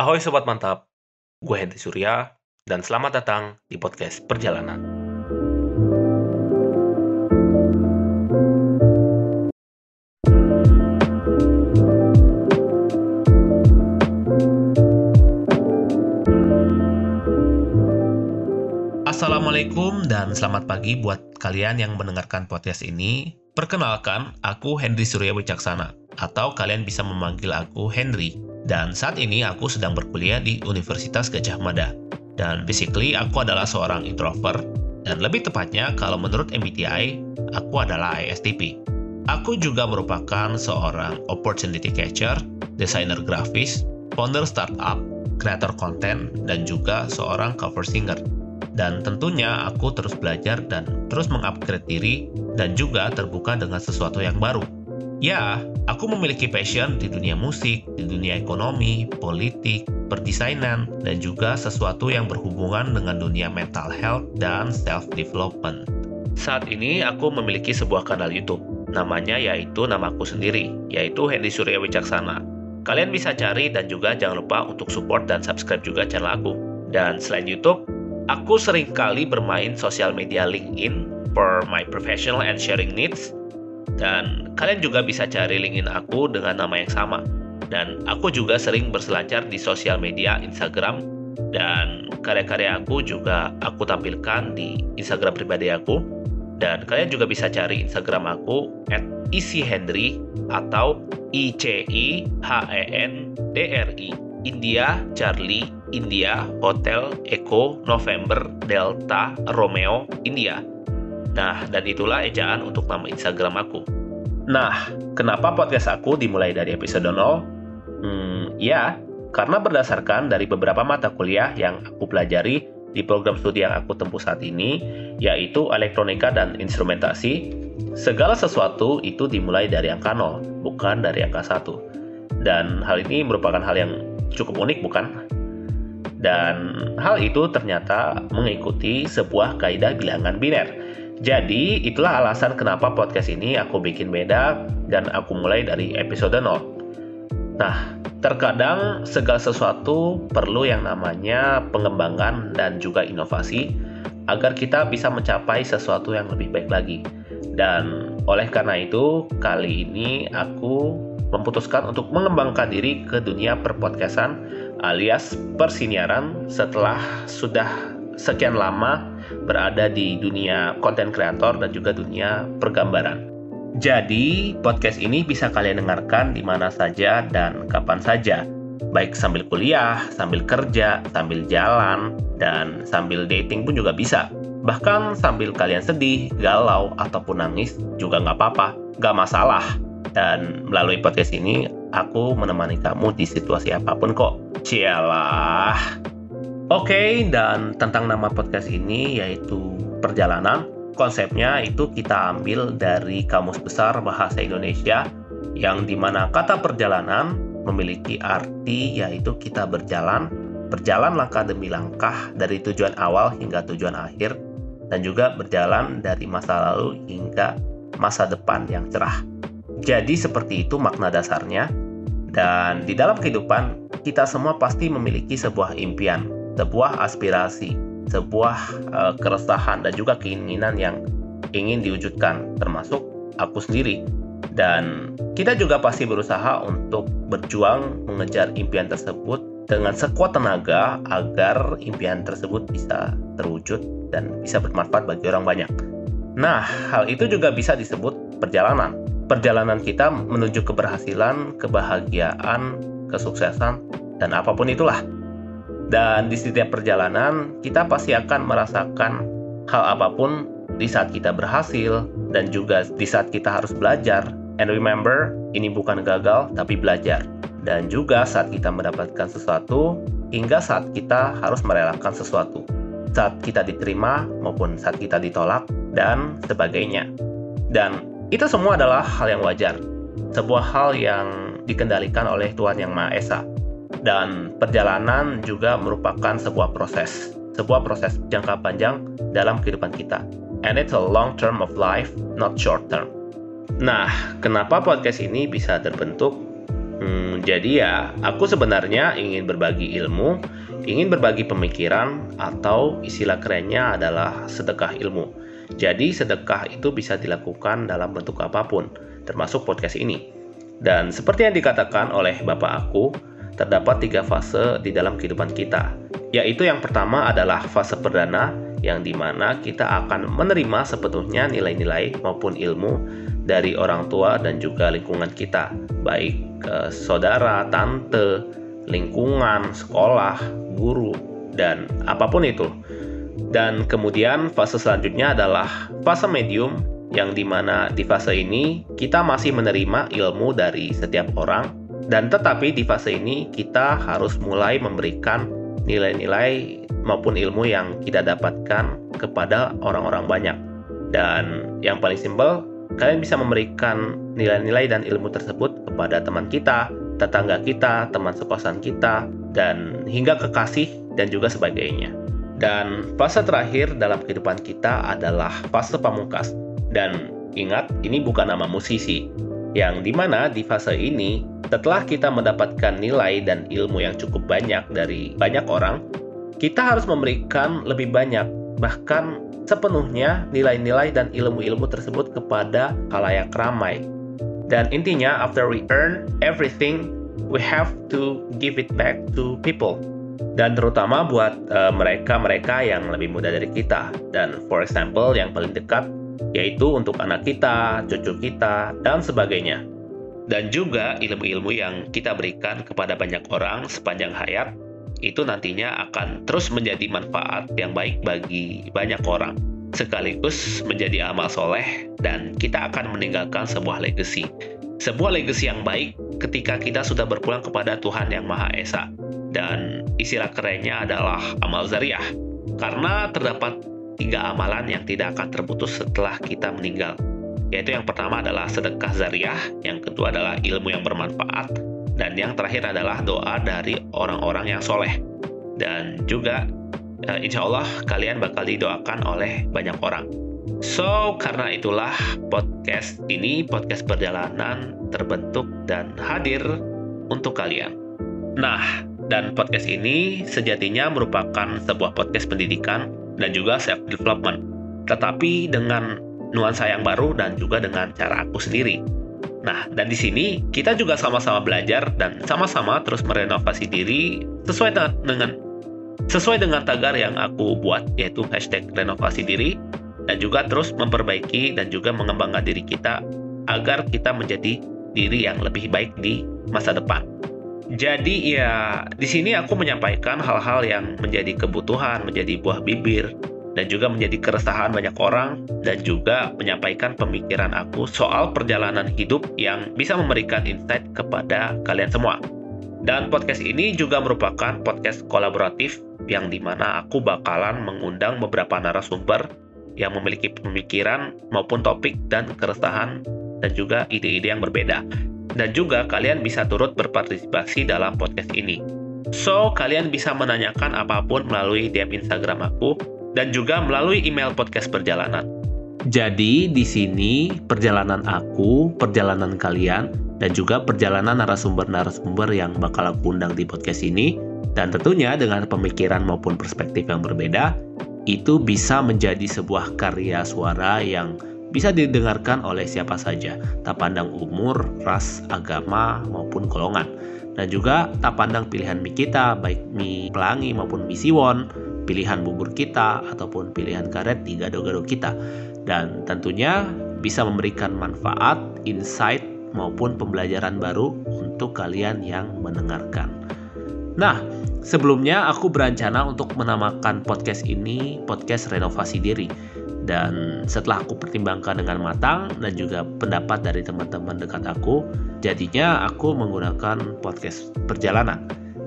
Ahoy Sobat Mantap, gue Henry Surya, dan selamat datang di podcast Perjalanan. Assalamualaikum dan selamat pagi buat kalian yang mendengarkan podcast ini. Perkenalkan, aku Henry Surya Wicaksana, atau kalian bisa memanggil aku Henry. Dan saat ini aku sedang berkuliah di Universitas Gajah Mada. Dan basically aku adalah seorang introvert, dan lebih tepatnya kalau menurut MBTI, aku adalah ISTP. Aku juga merupakan seorang opportunity catcher, desainer grafis, founder startup, kreator konten, dan juga seorang cover singer. Dan tentunya aku terus belajar dan terus mengupgrade diri dan juga terbuka dengan sesuatu yang baru. Ya, aku memiliki passion di dunia musik, di dunia ekonomi, politik, perdesainan, dan juga sesuatu yang berhubungan dengan dunia mental health dan self-development. Saat ini aku memiliki sebuah kanal YouTube, namanya yaitu namaku sendiri, yaitu Hendy Surya Wicaksana. Kalian bisa cari dan juga jangan lupa untuk support dan subscribe juga channel aku. Dan selain YouTube, aku sering kali bermain sosial media LinkedIn for my professional and sharing needs. Dan kalian juga bisa cari LinkedIn aku dengan nama yang sama. Dan aku juga sering berselancar di sosial media Instagram dan karya-karya aku juga aku tampilkan di Instagram pribadi aku. Dan kalian juga bisa cari Instagram aku at isihendry atau I C I H E N D R I India Charlie India Hotel Echo November Delta Romeo India Nah, dan itulah ejaan untuk nama Instagram aku. Nah, kenapa podcast aku dimulai dari episode 0? Hmm, ya, karena berdasarkan dari beberapa mata kuliah yang aku pelajari di program studi yang aku tempuh saat ini, yaitu elektronika dan instrumentasi, segala sesuatu itu dimulai dari angka 0, bukan dari angka 1. Dan hal ini merupakan hal yang cukup unik, bukan? Dan hal itu ternyata mengikuti sebuah kaidah bilangan biner, jadi, itulah alasan kenapa podcast ini aku bikin beda dan aku mulai dari episode 0. Nah, terkadang segala sesuatu perlu yang namanya pengembangan dan juga inovasi agar kita bisa mencapai sesuatu yang lebih baik lagi. Dan oleh karena itu, kali ini aku memutuskan untuk mengembangkan diri ke dunia perpodcastan alias persiniaran setelah sudah sekian lama berada di dunia konten kreator dan juga dunia pergambaran. Jadi, podcast ini bisa kalian dengarkan di mana saja dan kapan saja, baik sambil kuliah, sambil kerja, sambil jalan, dan sambil dating pun juga bisa. Bahkan sambil kalian sedih, galau, ataupun nangis juga nggak apa-apa, nggak masalah. Dan melalui podcast ini, aku menemani kamu di situasi apa pun kok. Cialah. Oke, okay, dan tentang nama podcast ini yaitu perjalanan. Konsepnya itu kita ambil dari Kamus Besar Bahasa Indonesia yang di mana kata perjalanan memiliki arti yaitu kita berjalan, berjalan langkah demi langkah dari tujuan awal hingga tujuan akhir, dan juga berjalan dari masa lalu hingga masa depan yang cerah. Jadi seperti itu makna dasarnya, dan di dalam kehidupan kita semua pasti memiliki sebuah impian, sebuah aspirasi, sebuah uh, keresahan dan juga keinginan yang ingin diwujudkan, termasuk aku sendiri. Dan kita juga pasti berusaha untuk berjuang mengejar impian tersebut dengan sekuat tenaga agar impian tersebut bisa terwujud dan bisa bermanfaat bagi orang banyak. Nah, hal itu juga bisa disebut perjalanan. Perjalanan kita menuju keberhasilan, kebahagiaan, kesuksesan, dan apa pun itulah. Dan di setiap perjalanan, kita pasti akan merasakan hal apa pun di saat kita berhasil dan juga di saat kita harus belajar. And remember, ini bukan gagal tapi belajar. Dan juga saat kita mendapatkan sesuatu hingga saat kita harus merelakan sesuatu. Saat kita diterima maupun saat kita ditolak dan sebagainya. Dan itu semua adalah hal yang wajar. Sebuah hal yang dikendalikan oleh Tuhan Yang Maha Esa dan perjalanan juga merupakan sebuah proses, sebuah proses jangka panjang dalam kehidupan kita. And it's a long term of life, not short term. Nah, kenapa podcast ini bisa terbentuk? Hmm, jadi ya, aku sebenarnya ingin berbagi ilmu, ingin berbagi pemikiran, atau istilah kerennya adalah sedekah ilmu. Jadi sedekah itu bisa dilakukan dalam bentuk apa pun, termasuk podcast ini. Dan seperti yang dikatakan oleh bapak aku, terdapat tiga fase di dalam kehidupan kita, yaitu yang pertama adalah fase perdana, yang di mana kita akan menerima sepenuhnya nilai-nilai maupun ilmu dari orang tua dan juga lingkungan kita, baik ke saudara, tante, lingkungan, sekolah, guru, dan apa pun itu. Dan kemudian fase selanjutnya adalah fase medium yang di mana di fase ini kita masih menerima ilmu dari setiap orang dan tetapi di fase ini kita harus mulai memberikan nilai-nilai maupun ilmu yang kita dapatkan kepada orang-orang banyak. Dan yang paling simpel, kalian bisa memberikan nilai-nilai dan ilmu tersebut kepada teman kita, tetangga kita, teman sekosan kita, dan hingga kekasih dan juga sebagainya. Dan fase terakhir dalam kehidupan kita adalah fase pamungkas. Dan ingat, ini bukan nama musisi, yang di mana di fase ini, setelah kita mendapatkan nilai dan ilmu yang cukup banyak dari banyak orang, kita harus memberikan lebih banyak, bahkan sepenuhnya nilai-nilai dan ilmu-ilmu tersebut kepada halayak ramai. Dan intinya, after we earn everything, we have to give it back to people. Dan terutama buat eh, mereka-mereka uh, yang lebih muda dari kita. Dan for example, yang paling dekat yaitu untuk anak kita, cucu kita, dan sebagainya. Dan juga ilmu-ilmu yang kita berikan kepada banyak orang sepanjang hayat itu nantinya akan terus menjadi manfaat yang baik bagi banyak orang sekaligus menjadi amal soleh dan kita akan meninggalkan sebuah legacy. Sebuah legacy yang baik ketika kita sudah berpulang kepada Tuhan Yang Maha Esa. Dan istilah kerennya adalah amal zariah. Karena terdapat tiga amalan yang tidak akan terputus setelah kita meninggal. Yaitu yang pertama adalah sedekah zariah, yang kedua adalah ilmu yang bermanfaat, dan yang terakhir adalah doa dari orang-orang yang soleh. Dan juga uh, insya Allah kalian bakal didoakan oleh banyak orang. So, karena itulah podcast ini, podcast perjalanan terbentuk dan hadir untuk kalian. Nah, dan podcast ini sejatinya merupakan sebuah podcast pendidikan dan juga self development, tetapi dengan nuansa yang baru dan juga dengan cara aku sendiri. Nah, dan di sini kita juga sama-sama belajar dan sama-sama terus merenovasi diri sesuai dengan sesuai dengan tagar yang aku buat yaitu hashtag renovasi diri dan juga terus memperbaiki dan juga mengembangkan diri kita agar kita menjadi diri yang lebih baik di masa depan. Jadi ya di sini aku menyampaikan hal-hal yang menjadi kebutuhan, menjadi buah bibir dan juga menjadi keresahan banyak orang dan juga menyampaikan pemikiran aku soal perjalanan hidup yang bisa memberikan insight kepada kalian semua. Dan podcast ini juga merupakan podcast kolaboratif yang di mana aku bakalan mengundang beberapa narasumber yang memiliki pemikiran maupun topik dan keresahan dan juga ide-ide yang berbeda. Dan juga kalian bisa turut berpartisipasi dalam podcast ini. So, kalian bisa menanyakan apa pun melalui DM Instagram aku dan juga melalui email podcast perjalanan. Jadi, di sini perjalanan aku, perjalanan kalian, dan juga perjalanan narasumber-narasumber yang bakal aku undang di podcast ini dan tentunya dengan pemikiran maupun perspektif yang berbeda, itu bisa menjadi sebuah karya suara yang bisa didengarkan oleh siapa saja, tak pandang umur, ras, agama, maupun golongan. Dan juga tak pandang pilihan mie kita, baik mie pelangi maupun mie siwon, pilihan bubur kita, ataupun pilihan karet di gado-gado kita. Dan tentunya bisa memberikan manfaat, insight, maupun pembelajaran baru untuk kalian yang mendengarkan. Nah, sebelumnya aku berencana untuk menamakan podcast ini podcast renovasi diri. Dan setelah aku pertimbangkan dengan matang dan juga pendapat dari teman-teman dekat aku, jadinya aku menggunakan podcast perjalanan.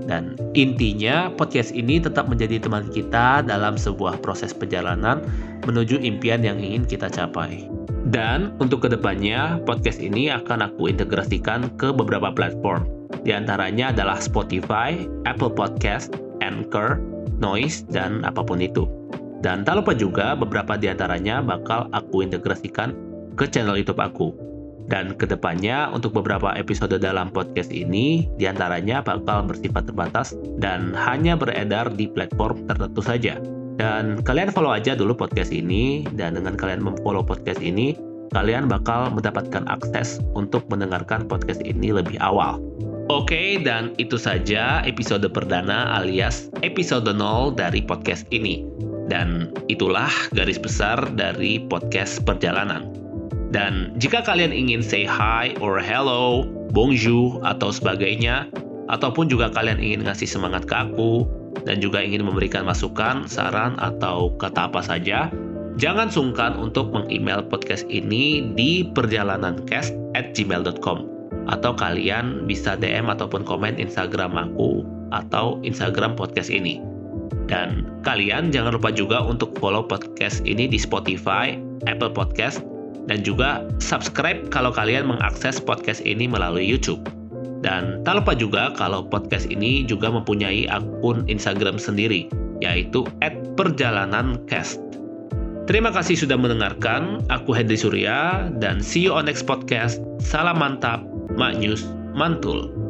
Dan intinya podcast ini tetap menjadi teman kita dalam sebuah proses perjalanan menuju impian yang ingin kita capai. Dan untuk ke depannya, podcast ini akan aku integrasikan ke beberapa platform di antaranya adalah Spotify, Apple Podcast, Anchor, Noise, dan apa pun itu. Dan tak lupa juga beberapa di antaranya bakal aku integrasikan ke channel YouTube aku. Dan ke depannya untuk beberapa episode dalam podcast ini, di antaranya bakal bersifat terbatas dan hanya beredar di platform tertentu saja. Dan kalian follow aja dulu podcast ini, dan dengan kalian memfollow podcast ini, kalian bakal mendapatkan akses untuk mendengarkan podcast ini lebih awal. Oke, dan itu saja episode perdana alias episode 0 dari podcast ini. Dan itulah garis besar dari podcast perjalanan. Dan jika kalian ingin say hi or hello, bonjour, atau sebagainya, ataupun juga kalian ingin ngasih semangat ke aku, dan juga ingin memberikan masukan, saran, atau kata apa saja, jangan sungkan untuk meng-email podcast ini di perjalanancast at gmail.com atau kalian bisa DM ataupun komen Instagram aku atau Instagram podcast ini. Dan kalian jangan lupa juga untuk follow podcast ini di Spotify, Apple Podcast, dan juga subscribe kalau kalian mengakses podcast ini melalui YouTube. Dan tak lupa juga kalau podcast ini juga mempunyai akun Instagram sendiri, yaitu @perjalanancast. Terima kasih sudah mendengarkan. Aku Hendri Surya dan see you on next podcast. Salam mantap, Mak News, mantul.